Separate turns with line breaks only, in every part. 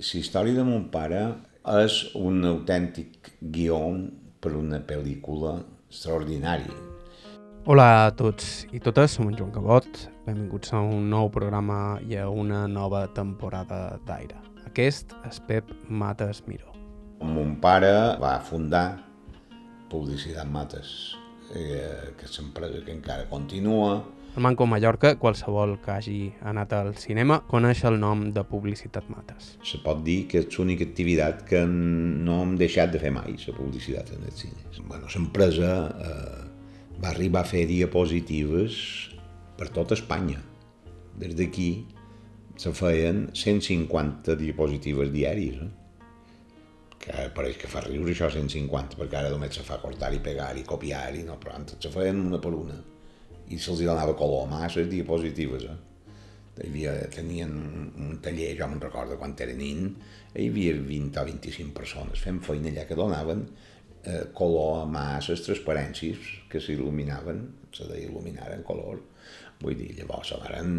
la història de mon pare és un autèntic guió per una pel·lícula extraordinària.
Hola a tots i totes, som en Joan Cabot. Benvinguts a un nou programa i a una nova temporada d'Aire. Aquest és Pep Mates Miró.
Mon pare va fundar Publicitat Mates, eh, que és l'empresa que encara continua,
Al Manco Mallorca, qualsevol que hagi anat al cinema coneix el nom de Publicitat Mates.
se pot dir que és l'única activitat que no hem deixat de fer mai, la publicitat en els cines. Bueno, l'empresa eh, va arribar a fer diapositives per tota Espanya. Des d'aquí se feien 150 diapositives diaris. Eh? Que pareix que fa riure això 150, perquè ara només se fa cortar i pegar i copiar, i no, però antes se feien una per una. I se'ls donava color a mà, les diapositives. Eh? hi havia, tenien un, un taller, jo me'n recordo quan era nin, hi havia 20 o 25 persones fent feina allà que donaven eh, color a les transparències que s'il·luminaven, se deia il·luminar en color. Vull dir, llavors se varen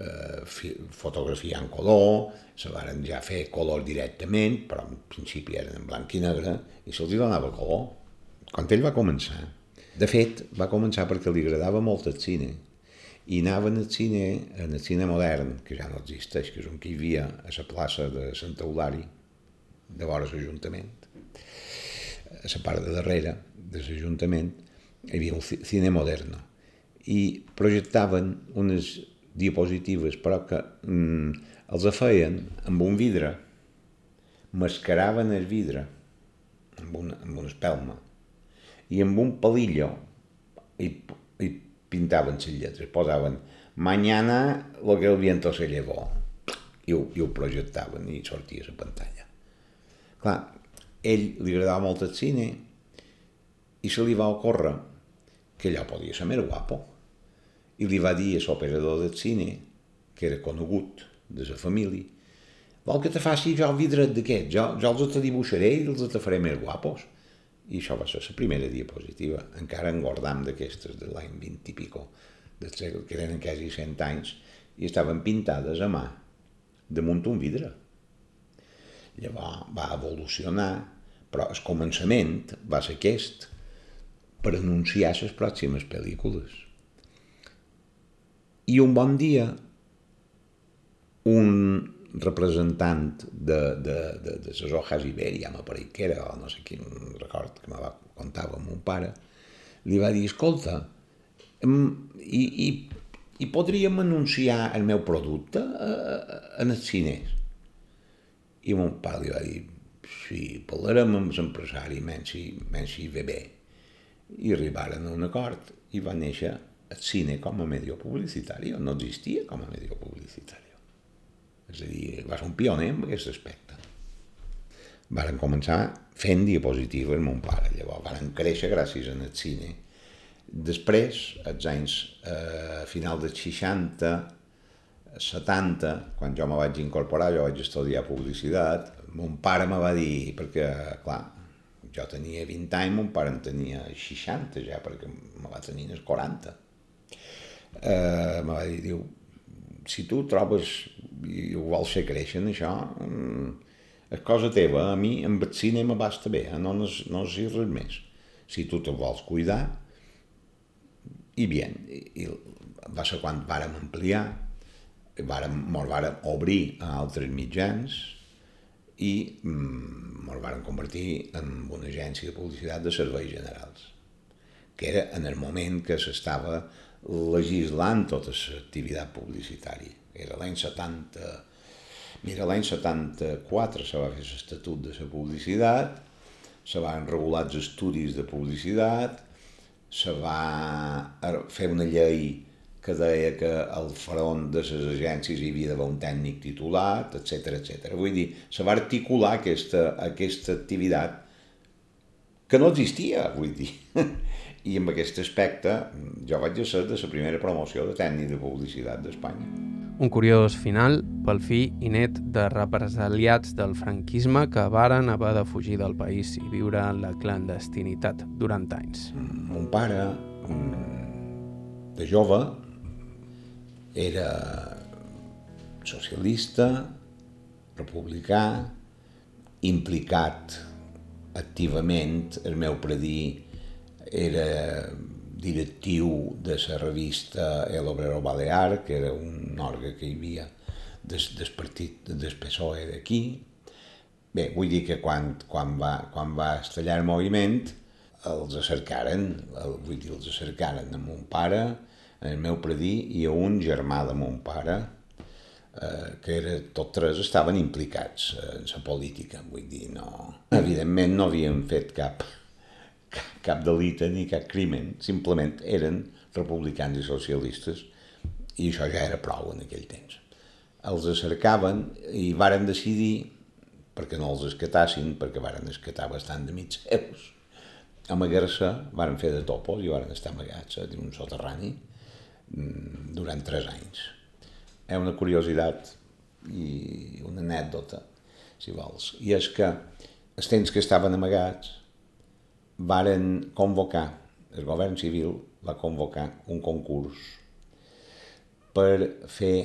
eh, fi- fotografiar en color, se varen ja fer color directament, però en principi eren en blanc i negre, i se'ls donava color. Quan ell va començar, de fet, va començar perquè li agradava molt el cine, i anaven al cine, en el cine modern, que ja no existeix, que és un que hi havia a la plaça de Santa Eulària, de vora l'Ajuntament, a la part de darrere de l'Ajuntament, hi havia un ci- cine moderno, i projectaven unes diapositives, però que mm, els feien amb un vidre, mascaraven el vidre amb una, amb una espelma, i amb un palillo i, i pintaven les lletres, posaven mañana lo que el viento se llevó i ho, i ho projectaven i sortia a la pantalla. Clar, ell li agradava molt el cine i se li va ocórrer que allò podia ser més guapo i li va dir a l'operador del cine que era conegut de la família vol que te faci jo el vidret d'aquest jo, jo els te dibuixaré i els te faré més guapos i això va ser la primera diapositiva. Encara en guardam d'aquestes de l'any 20 i pico, del segle, que eren quasi 100 anys, i estaven pintades a mà, damunt un vidre. Llavors va evolucionar, però el començament va ser aquest, per anunciar les pròximes pel·lícules. I un bon dia, un representant de, de, de, de les hojas Iberia, m'apareix que era, o no sé quin record que me va contava mon pare, li va dir, escolta, i, i, i podríem anunciar el meu producte eh, en els cines? I mon pare li va dir, sí, parlarem amb l'empresari, menys si, menys si ve bé. I arribaren a un acord i va néixer el cine com a medio publicitari, no existia com a medio publicitari. És a dir, va ser un pioner en aquest aspecte. Varen començar fent diapositives mon pare, llavors varen créixer gràcies al cine. Després, als anys eh, final dels 60, 70, quan jo me vaig incorporar, jo vaig estudiar publicitat, mon pare me va dir, perquè, clar, jo tenia 20 anys, mon pare en tenia 60 ja, perquè me va tenir als 40. Eh, me va dir, diu, si tu trobes i ho vols fer créixer això, mm, és cosa teva. A mi amb el cine me basta bé, eh? no, nes- no necessito res més. Si tu te vols cuidar, i bien. I va ser quan vàrem ampliar, vàrem, mos vàrem obrir a altres mitjans i mm, mos vàrem convertir en una agència de publicitat de serveis generals, que era en el moment que s'estava legislant tota l'activitat publicitària. Era l'any 70... Mira, l'any 74 se va fer l'Estatut de la Publicitat, se van regular els estudis de publicitat, se va fer una llei que deia que al front de les agències hi havia d'haver un tècnic titulat, etc etc. Vull dir, se va articular aquesta, aquesta activitat que no existia, vull dir. I amb aquest aspecte jo vaig ser de la primera promoció de tècnic de publicitat d'Espanya.
Un curiós final pel fi i net de represaliats del franquisme que varen haver de fugir del país i viure en la clandestinitat durant anys.
Mon pare, mm, de jove, era socialista, republicà, implicat activament, el meu predí era directiu de la revista El Obrero Balear, que era un òrgan que hi havia des, des partit del PSOE d'aquí. Bé, vull dir que quan, quan, va, quan va estallar el moviment els acercaren, el, vull dir, els acercaren a mon pare, el meu predí i a un germà de mon pare, eh, que era, tots tres estaven implicats en la política, vull dir, no... Evidentment no havien fet cap, cap, delita ni cap crimen, simplement eren republicans i socialistes i això ja era prou en aquell temps. Els acercaven i varen decidir, perquè no els escatassin, perquè varen escatar bastant de mig seus, amagar-se, varen fer de topos i varen estar amagats a un soterrani mm, durant tres anys. És una curiositat i una anècdota, si vols, i és que els temps que estaven amagats varen convocar, el govern civil va convocar un concurs per fer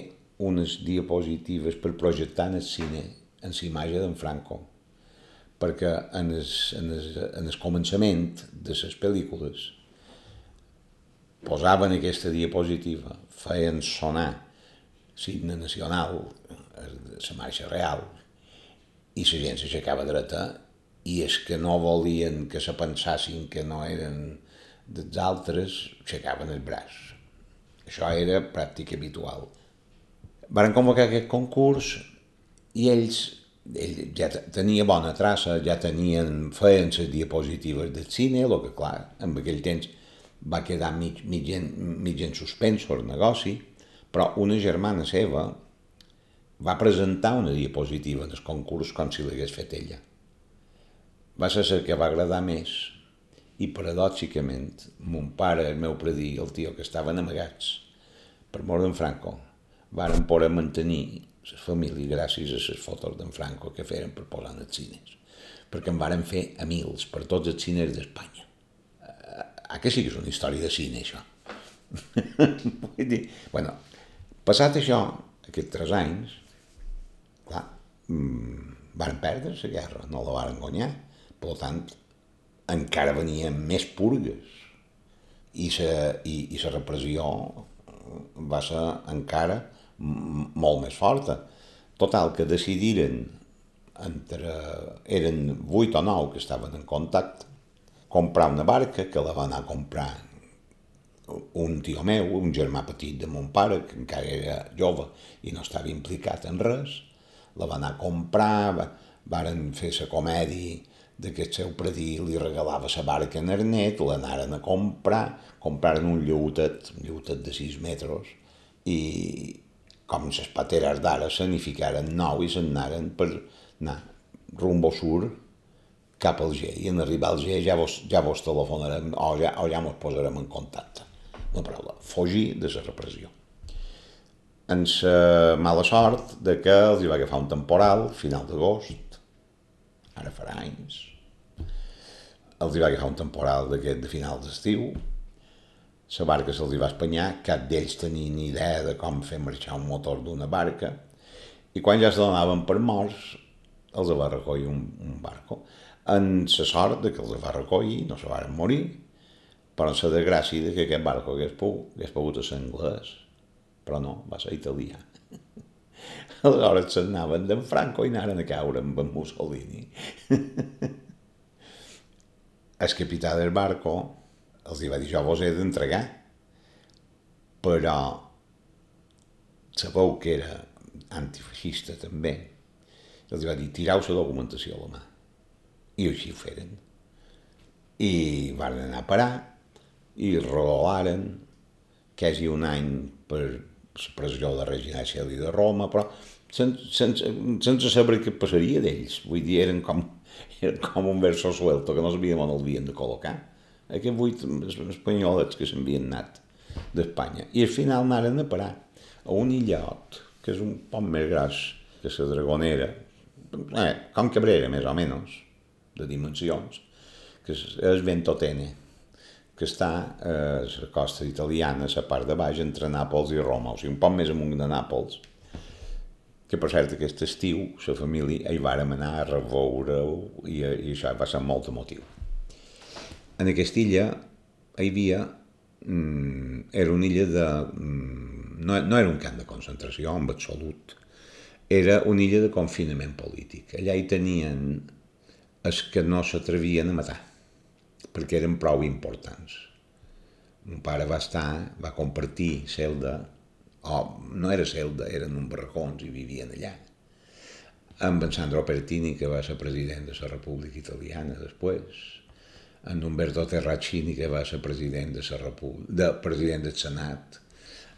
unes diapositives per projectar en el cine en la imatge d'en Franco perquè en el, en, el, en el començament de les pel·lícules posaven aquesta diapositiva, feien sonar signe nacional, la marxa real, i la gent s'aixecava dreta i és que no volien que se pensassin que no eren dels altres, aixecaven el braç. Això era pràctica habitual. Van convocar aquest concurs i ells ell ja tenia bona traça, ja tenien, feien les diapositives del cine, el que clar, en aquell temps va quedar mig, mig, en, mig en suspenso el negoci, però una germana seva va presentar una diapositiva del concurs com si l'hagués fet ella. Va ser el que va agradar més i paradòxicament mon pare, el meu predí, el tio que estaven amagats per mort d'en Franco, varen poder mantenir la família gràcies a les fotos d'en Franco que feren per posar en els cines. Perquè em varen fer a mils per tots els cines d'Espanya. Ah, que sí que és una història de cine, això. Vull dir, bueno, passat això, aquests tres anys, clar, mmm, varen perdre la guerra, no la varen guanyar, per tant, encara venien més purgues i la i, i la repressió va ser encara molt més forta. Total, que decidiren, entre, eren vuit o nou que estaven en contacte, comprar una barca que la va anar a comprar un tio meu, un germà petit de mon pare, que encara era jove i no estava implicat en res, la va anar a comprar, va, varen fer la comèdia de que el seu predí li regalava la barca en Ernet, l'anaren a comprar, compraren un lleutet, un lleutet de 6 metres, i, com les pateres d'ara se n'hi ficaren nou i se'n anaren per anar rumbo sur cap al G. I en arribar al G ja vos, ja vos telefonarem o ja, o ja mos posarem en contacte. Una paraula, fugir de la repressió. En la mala sort de que els hi va agafar un temporal, final d'agost, ara farà anys, els hi va agafar un temporal d'aquest de final d'estiu, la barca se'ls va espanyar, cap d'ells tenia ni idea de com fer marxar un motor d'una barca, i quan ja se donaven per morts, els va recollir un, un barco. En la sort de que els va recollir, no se van morir, però la desgràcia de que aquest barco hagués pogut, hagués pogut ser anglès, però no, va ser italià. Aleshores s'anaven d'en Franco i anaren a caure amb en Mussolini. el capità del barco els va dir, jo vos he d'entregar, però sabeu que era antifeixista també, els va dir, tirau la documentació a la mà. I així ho feren. I van anar a parar i regalaren quasi un any per la pressió de Celi de Roma, però sense, sense, sense saber què passaria d'ells. Vull dir, eren com, eren com un verso suelto que no sabíem on el havien de col·locar aquests vuit espanyolets que s'havien anat d'Espanya. I al final anaren a parar a un illot, que és un poc més gras que la Dragonera, eh, com Cabrera, més o menys, de dimensions, que és Ventotene, que està a la costa italiana, a la part de baix, entre Nàpols i Roma, o sigui, un poc més amunt de Nàpols, que per cert aquest estiu la família hi vàrem anar a reveure-ho i, i això va ser molt emotiu. En aquesta illa hi havia mm, era una illa de... Mm, no, no era un camp de concentració, en absolut. Era una illa de confinament polític. Allà hi tenien els que no s'atrevien a matar, perquè eren prou importants. Mon pare va estar, va compartir celda o no era Celda, eren un barracons i vivien allà, amb en Sandro Pertini, que va ser president de la República Italiana després, en Umberto Terracini, que va ser president de la de, president del Senat,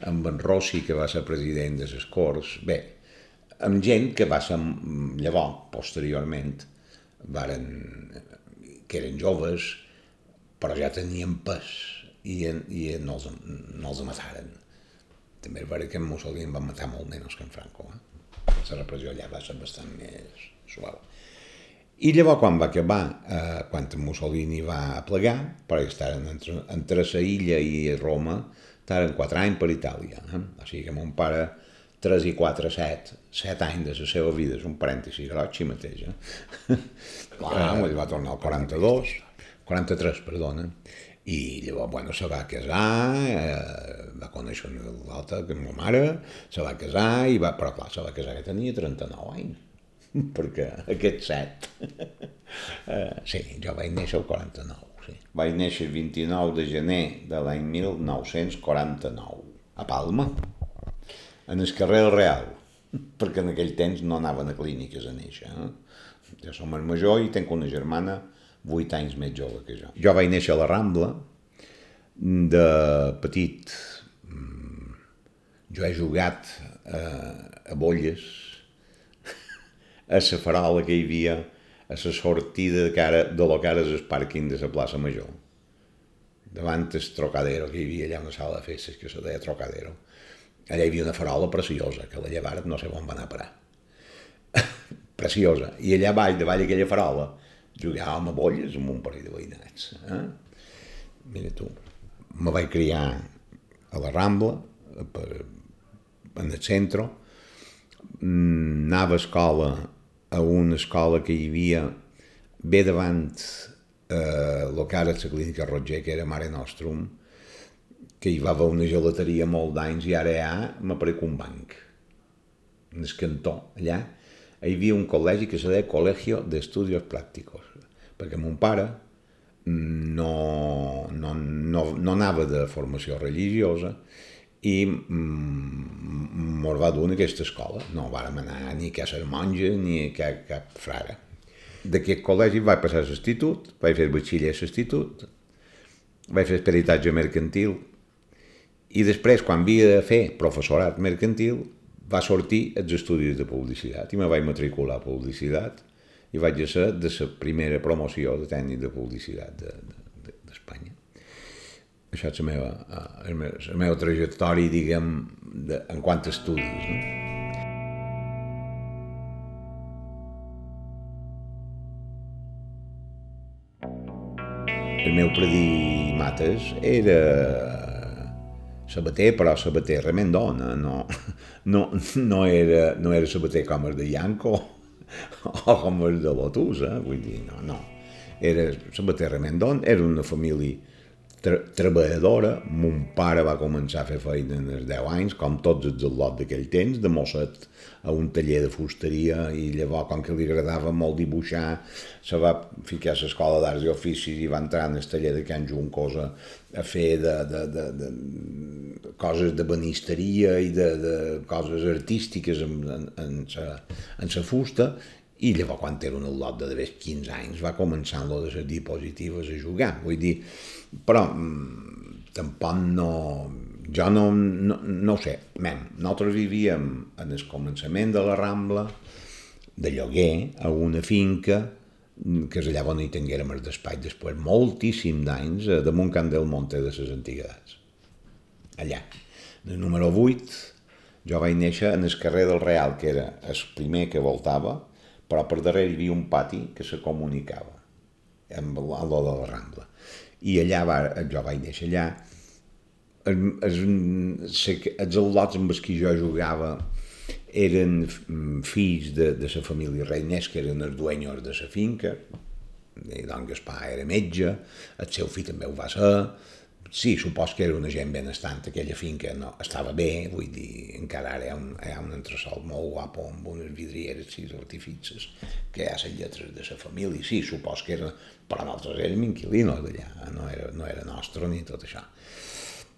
amb en Rossi, que va ser president de les Corts, bé, amb gent que va ser llavors, posteriorment, varen, que eren joves, però ja tenien pes i, i no, els, no els mataren també és veritat que en Mussolini va matar molt menys que en Franco. Eh? La repressió allà va ser bastant més suau. I llavors, quan va acabar, eh, quan Mussolini va plegar, perquè estaven entre, entre la illa i Roma, estaven quatre anys per Itàlia. Eh? O sigui que mon pare, 3 i 4, 7, 7 anys de la seva vida, és un parèntesi groig mateix. Eh? Clar, eh, va tornar al 42, 43, perdona, i llavors, bueno, se va casar, eh, va conèixer una altra, que ma mare, se va casar, i va, però clar, se va casar que tenia 39 anys, perquè aquest set... eh, sí, jo vaig néixer el 49, sí. Vaig néixer el 29 de gener de l'any 1949, a Palma, en el carrer del Real, perquè en aquell temps no anaven a clíniques a néixer. Eh? Jo som el major i tenc una germana 8 anys més jove que jo. Jo vaig néixer a la Rambla, de petit mm, jo he jugat a, a bolles, a la farola que hi havia, a la sortida de, cara, de lo que ara és el pàrquing de la plaça Major. Davant el Trocadero, que hi havia allà una sala de festes que se deia Trocadero. Allà hi havia una farola preciosa, que la llevaret no sé on va anar a parar. preciosa. I allà baix, davall d'aquella farola, jugàvem a bolles amb un parell de veïnats. Eh? Mira tu, me vaig criar a la Rambla, per, en el centre, mm, anava a escola a una escola que hi havia bé davant eh, que ara és la clínica Roger, que era Mare Nostrum, que hi va haver una gelateria molt d'anys i ara hi ha, m'aparec un banc, en el cantó, allà, hi havia un col·legi que se deia Colegio de Estudios Prácticos, perquè mon pare no, no, no, no anava de formació religiosa i mm, mos va dur en aquesta escola. No vàrem anar ni a ser monja ni a cap, frare. D'aquest col·legi vaig passar a l'institut, vaig fer batxiller a l'institut, vaig fer peritatge mercantil i després, quan havia de fer professorat mercantil, va sortir els estudis de publicitat i me vaig matricular a publicitat i vaig ser de la primera promoció de tècnic de publicitat d'Espanya. De, de, Això és la meva, la meva, la meva trajectòria, diguem, de, en quant a estudis. No? El meu predí Mates era sabater, però sabater remendona, no, no, no, era, no era sabater com el de Yanko, o com els de Lotus, eh? vull dir, no, no. Era Sabater Remendon, era una família tra treballadora, mon pare va començar a fer feina als 10 anys, com tots els del lot d'aquell temps, de mosset a un taller de fusteria, i llavors, com que li agradava molt dibuixar, se va ficar a l'escola d'arts i oficis i va entrar en el taller de Can Juncos a, fer de, de, de, de, coses de banisteria i de, de coses artístiques en, en, en, sa, en sa fusta, i llavors quan era un lot de 15 anys va començar amb lo de les diapositives a jugar, vull dir, però mm, tampoc no... Jo no, no, no ho sé, mem, nosaltres vivíem en el començament de la Rambla, de lloguer, a una finca, que és allà on hi tinguérem el despatx després moltíssim d'anys, eh, damunt Can del Monte de les Antiguitats. Allà. El número 8, jo vaig néixer en el carrer del Real, que era el primer que voltava, però per darrere hi havia un pati que se comunicava amb el de la Rambla i allà va, jo vaig néixer allà, els, els, els al·lots amb els que jo jugava eren fills de, de la família Reinès, que eren els dueños de la finca, i don Gaspar era metge, el seu fill també ho va ser, sí, supos que era una gent benestant, aquella finca no, estava bé, vull dir, encara ara hi ha un, hi ha un entresol molt guapo amb unes vidrieres sis artificis, que hi ha les lletres de la família, sí, supos que era, però nosaltres érem inquilinos d'allà, no era, no era nostre ni tot això.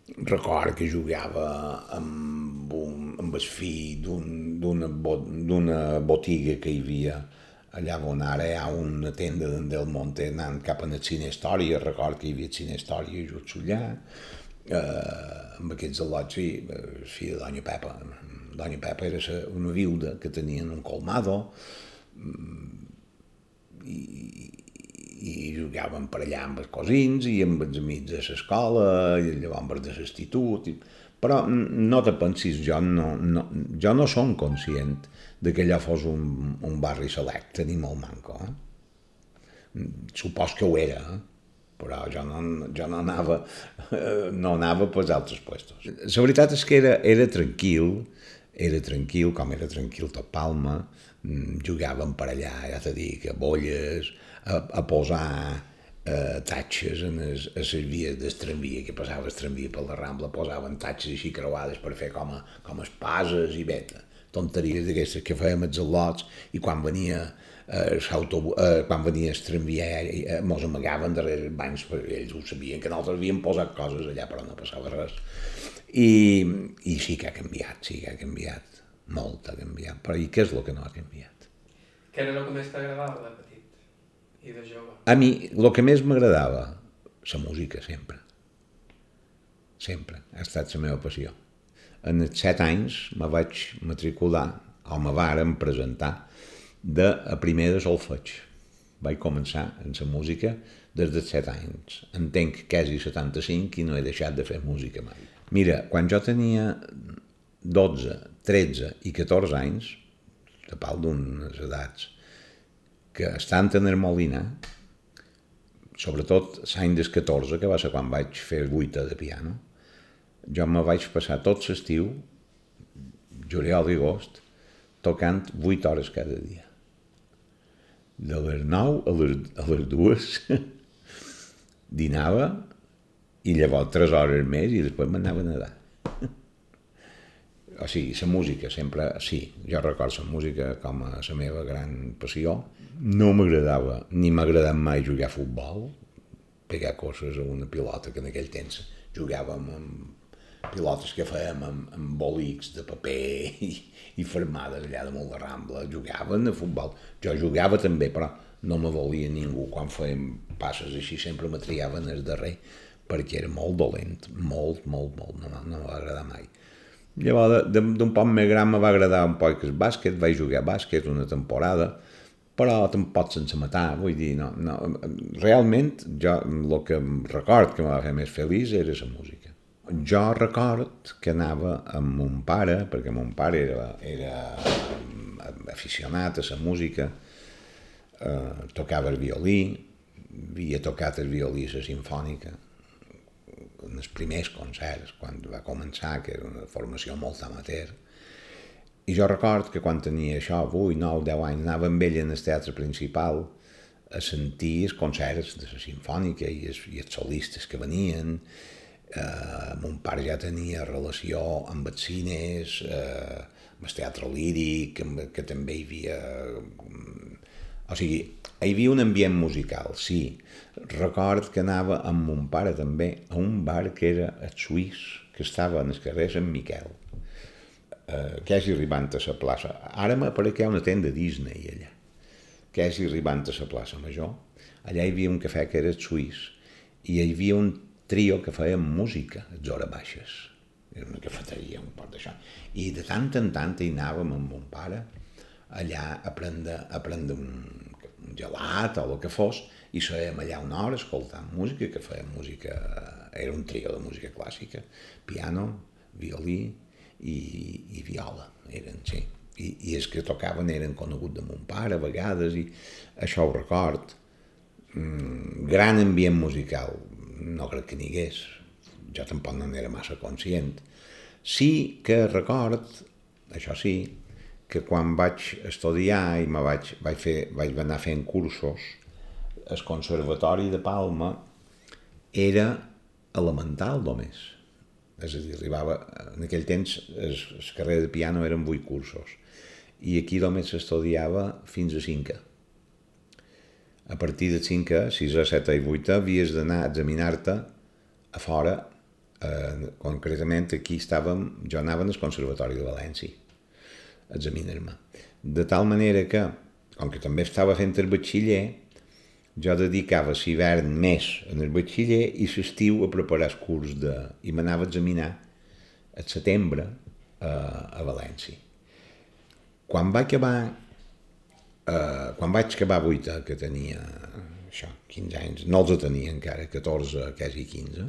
Record que jugava amb, un, amb el fill d'una un, botiga que hi havia allà on ara hi ha una tenda del Monte anant cap a la Cine Història, record que hi havia Cine Història just allà, eh, amb aquests al·lots, sí, fill de Doña Pepa. Doña Pepa era una viuda que tenien un colmado mm, i, i jugàvem per allà amb els cosins i amb els amics de l'escola i llavors de l'institut. Però no te pensis, jo no, no, jo no som conscient de que allò fos un, un barri selecte ni molt manco. Eh? Supos que ho era, eh? però jo no, jo no anava, no anava per altres puestos. La veritat és que era, era tranquil, era tranquil, com era tranquil tot Palma, mm, jugàvem per allà, ja t'he dit, a bolles, a, a posar eh, tatxes en les, a les vies del tramvia, que passava el tramvia per la Rambla, posaven tatxes així creuades per fer com a, com espases i beta tonteries d'aquestes que fèiem els al·lots i quan venia eh, eh, quan venia el tramvia eh, mos amagaven darrere els bancs perquè ells ho sabien que nosaltres havíem posat coses allà però no passava res i, i sí que ha canviat sí que ha canviat molt ha canviat però i què és el que no ha canviat?
Què era el que més t'agradava de petit i de jove?
A mi el que més m'agradava la música sempre sempre ha estat la meva passió en els set anys me vaig matricular, o me varen presentar, de a primer de solfeig. Vaig començar en la música des dels set anys. Entenc quasi 75 i no he deixat de fer música mai. Mira, quan jo tenia 12, 13 i 14 anys, de pal d'unes edats, que estant en Hermolina, sobretot l'any des 14, que va ser quan vaig fer vuita de piano, jo me vaig passar tot l'estiu, juliol i agost, tocant 8 hores cada dia. De les 9 a les, a les 2 dinava i llavors 3 hores més i després m'anava a nedar. o sigui, la música sempre, sí, jo recordo la música com a la meva gran passió. No m'agradava, ni m'ha agradat mai jugar a futbol, pegar coses a una pilota que en aquell temps jugàvem amb pilotes que fèiem amb, amb bolics de paper i, i fermades allà molt de Rambla, jugaven a futbol. Jo jugava també, però no me volia ningú. Quan fèiem passes així sempre me triaven el darrer perquè era molt dolent, molt, molt, molt, no, no m'ha agradar mai. Llavors, d'un poc més gran va agradar un poc el bàsquet, vaig jugar a bàsquet una temporada, però tampoc sense matar, vull dir, no, no, realment jo el que record que em va fer més feliç era la música jo record que anava amb mon pare, perquè mon pare era, era aficionat a la música, eh, tocava el violí, havia tocat el violí a la sinfònica, en els primers concerts, quan va començar, que era una formació molt amateur, i jo record que quan tenia això, 8, 9, 10 anys, anava amb ell en el teatre principal a sentir els concerts de la sinfònica i els, i els solistes que venien, Eh, mon pare ja tenia relació amb els cines, eh, amb el teatre líric, amb, que també hi havia... Mm, o sigui, hi havia un ambient musical, sí. Record que anava amb mon pare també a un bar que era el Suís, que estava en el carrer Sant Miquel, eh, quasi arribant a la plaça. Ara m'apareix que hi ha una tenda Disney allà, quasi arribant a la plaça Major. Allà hi havia un cafè que era Suís, i hi havia un trio que fèiem música a hores baixes. Era una cafeteria, un pot d'això. I de tant en tant hi anàvem amb mon pare allà a prendre, a prendre un gelat o el que fos i sèiem allà una hora escoltant música, que fèiem música, era un trio de música clàssica, piano, violí i, i viola, eren, sí. I, i els que tocaven eren coneguts de mon pare a vegades i això ho record. Mm, gran ambient musical, no crec que n'hi hagués. Jo tampoc no n'era massa conscient. Sí que record, això sí, que quan vaig estudiar i me vaig, vaig, fer, vaig anar fent cursos al Conservatori de Palma era elemental només. És a dir, arribava... En aquell temps el, el carrer de piano eren vuit cursos i aquí només s'estudiava fins a cinquè. A partir de cinquè, 6, 7 i 8, havies d'anar a examinar-te a fora, eh, concretament aquí estàvem, jo anava al Conservatori de València a examinar-me. De tal manera que, com que també estava fent el batxiller, jo dedicava l'hivern més en el batxiller i l'estiu a preparar el curs de... i m'anava a examinar a setembre a, a València. Quan vaig acabar eh, quan vaig acabar vuita, que tenia això, 15 anys, no els tenia encara, 14, quasi 15,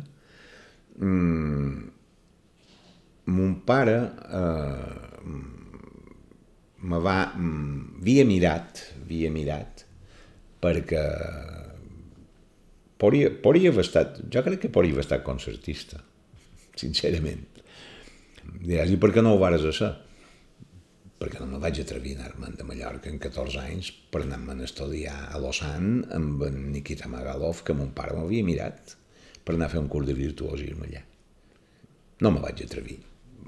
mm, mon pare eh, me va, havia mirat, havia mirat, perquè podria, podria haver estat, jo crec que podria haver estat concertista, sincerament. Diràs, i per què no ho vares a ser? Perquè no me vaig atrevir a anar-me'n de Mallorca en 14 anys per anar-me'n a estudiar a Lausanne amb en Nikita Magalov, que mon pare m'havia mirat per anar a fer un curs de virtuosisme allà. No me vaig atrevir.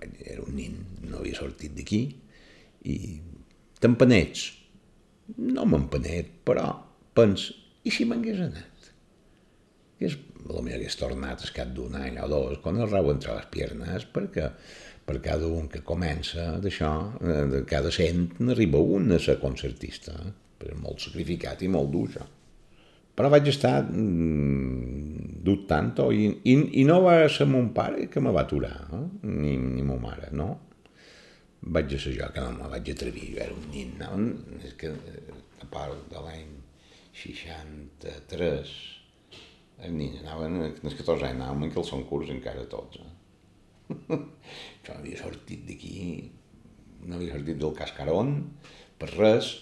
Era un nin, no havia sortit d'aquí i t'empanets. No m'empanet, però pens, i si m'hagués anat? I és, potser hagués tornat al cap d'un any o dos, quan el rau entre les piernes, perquè per cada un que comença d'això, eh, de cada cent n'arriba un a ser concertista, però molt sacrificat i molt dur, això. Però vaig estar mm, dubtant i, i, i no va ser mon pare que me va aturar, eh? ni, ni ma mare, no. Vaig ser jo que no me vaig atrevir, jo era un nin, no? és que a part de l'any 63, els nins anaven, els 14 anys anàvem en calçons curts encara tots. Eh? jo havia sortit d'aquí, no havia sortit del cascarón, per res,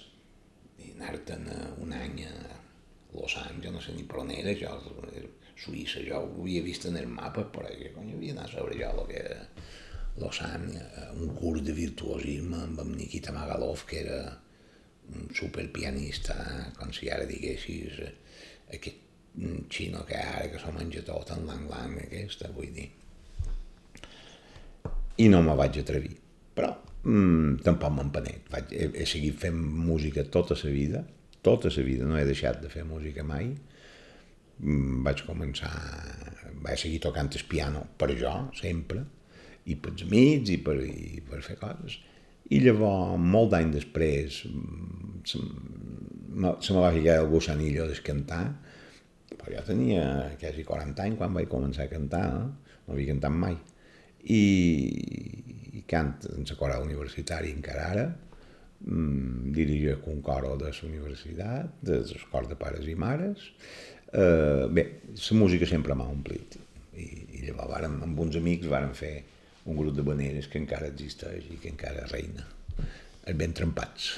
i anar-te'n un any a Lausanne, jo no sé ni per on era, jo, Suïssa, jo ho havia vist en el mapa, però que cony havia anat a veure jo el que era Lausanne, un curs de virtuosisme amb en Nikita Magalov, que era superpianista, com si ara diguessis, aquest xino que ara que s'ho menja tot en lang lang aquesta, vull dir. I no me vaig atrevir, però mm, tampoc m'empenet. Vaig, he, he seguit fent música tota la vida, tota la vida, no he deixat de fer música mai. Mm, vaig començar, vaig seguir tocant el piano per jo, sempre, i pels amics, i per, i per fer coses. I llavors, molt d'any després, se, me va ficar el gusanillo de cantar, però jo tenia quasi 40 anys quan vaig començar a cantar, eh? no havia cantat mai. I, i cant en la coral universitària encara ara, mm, dirigeix un coro de la universitat, de les de pares i mares. Eh, bé, la música sempre m'ha omplit. I, i llavors vàrem, amb uns amics vàrem fer un grup de baneres que encara existeix i que encara reina. Els ben trempats.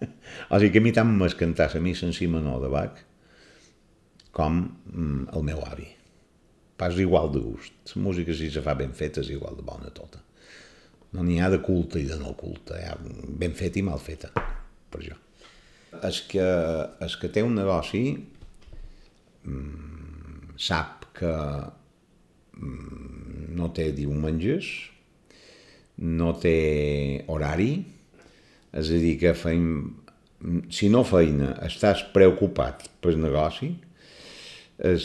o sigui que a mi tant m'és cantar la missa en menor de Bach com mm, el meu avi. Pas igual de gust. La música, si se fa ben feta, és igual de bona tota. No n'hi ha de culte i de no culte. Hi ha ben feta i mal feta, per jo. És que, és que té un negoci mmm, sap que no té diumenges, no té horari, és a dir, que feim, si no feina estàs preocupat pel negoci, és,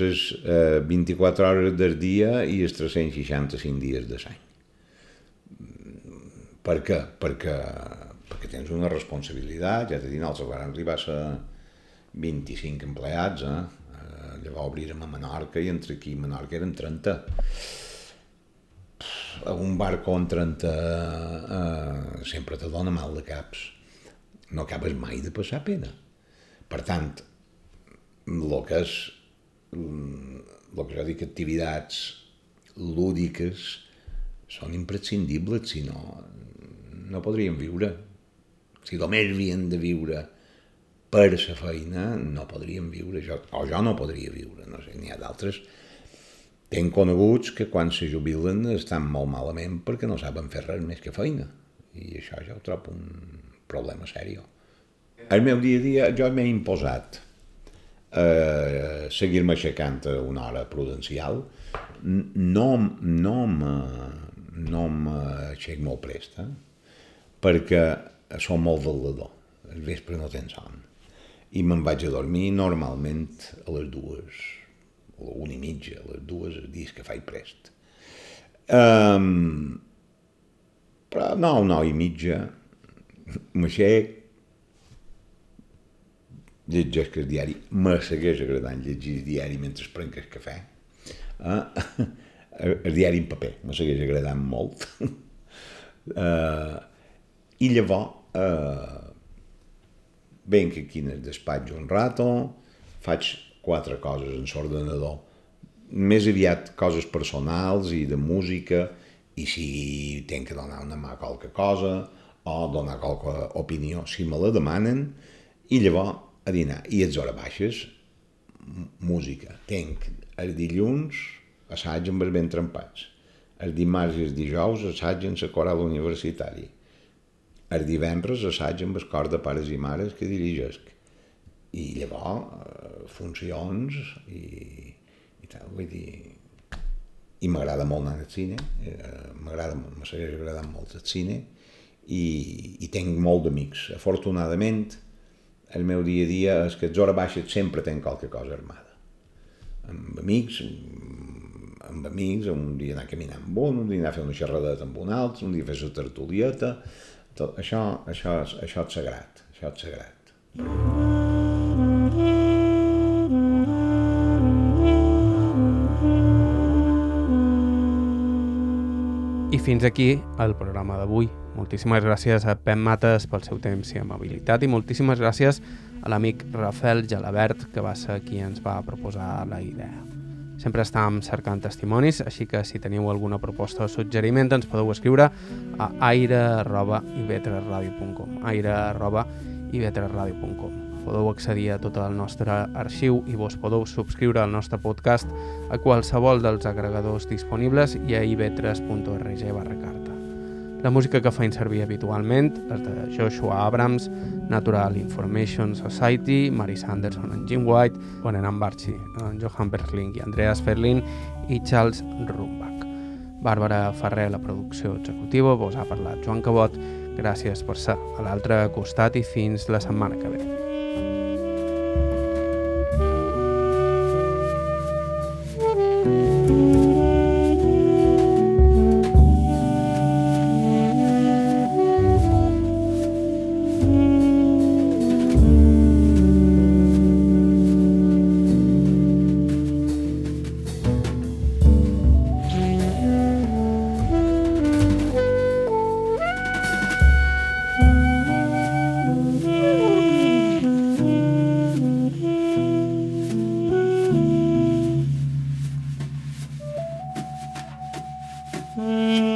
és eh, 24 hores del dia i els 365 dies de l'any. Per què? Perquè, perquè tens una responsabilitat, ja t'he dit, nosaltres van arribar a ser 25 empleats, eh? Llavors obrirem a Menorca i entre aquí i Menorca eren 30 a un bar con 30 eh, sempre te dona mal de caps. No acabes mai de passar pena. Per tant, el que és el que jo dic activitats lúdiques són imprescindibles, si no, no podríem viure. Si només havien de viure per la feina, no podríem viure. Jo, o jo no podria viure, no sé, n'hi ha d'altres Tenc coneguts que quan se jubilen estan molt malament perquè no saben fer res més que feina. I això jo ho trobo un problema sèrio. El meu dia a dia jo m'he imposat eh, seguir-me aixecant a una hora prudencial. No, no me, no m'aixec molt presta, perquè som molt velador. El vespre no tens son. I me'n vaig a dormir normalment a les dues, a una i mitja, a les dues, els dies que faig prest. Um, però no, una i mitja, m'aixec, llegeix el diari, me segueix agradant llegir el diari mentre prenc el cafè. Eh? El diari en paper, me segueix agradant molt. eh, I llavors, eh, venc aquí en el despatx un rato, faig quatre coses en l'ordenador, més aviat coses personals i de música, i si tenc que donar una mà a qualque cosa, o donar qualque opinió, si me la demanen, i llavors a dinar. I a hores baixes, música. Tenc el dilluns assaig amb els ben trempats. El dimarts i el dijous assaig en la coral universitari. El divendres assaig amb el cor de pares i mares que dirigesc. I llavors, eh, funcions i, i tal, vull dir... I m'agrada molt anar al cine, eh, m'agrada, me segueix agradant molt el cine, i, i tenc molt d'amics. Afortunadament, el meu dia a dia és que a hores baixes sempre tenc qualque cosa armada. Amb amics, amb amics, un dia anar caminant amb un, un dia anar a fer una xerradeta amb un altre, un dia fer la tertulieta, tot, això, això, això és sagrat, això és sagrat.
I fins aquí el programa d'avui. Moltíssimes gràcies a Pep Mates pel seu temps i amabilitat i moltíssimes gràcies a l'amic Rafael Gelabert, que va ser qui ens va proposar la idea. Sempre estàvem cercant testimonis, així que si teniu alguna proposta o suggeriment ens podeu escriure a aire.ivetraradio.com aire.ivetraradio.com Podeu accedir a tot el nostre arxiu i vos podeu subscriure al nostre podcast a qualsevol dels agregadors disponibles i a ivetres.org barra. La música que feim servir habitualment és de Joshua Abrams, Natural Information Society, Mary Sanderson en Jim White, Bonenan Barchi, Johan Berling i Andreas Ferlin i Charles Rumbach. Bàrbara Ferrer, la producció executiva, vos ha parlat Joan Cabot. Gràcies per ser a l'altre costat i fins la setmana que ve. Hum.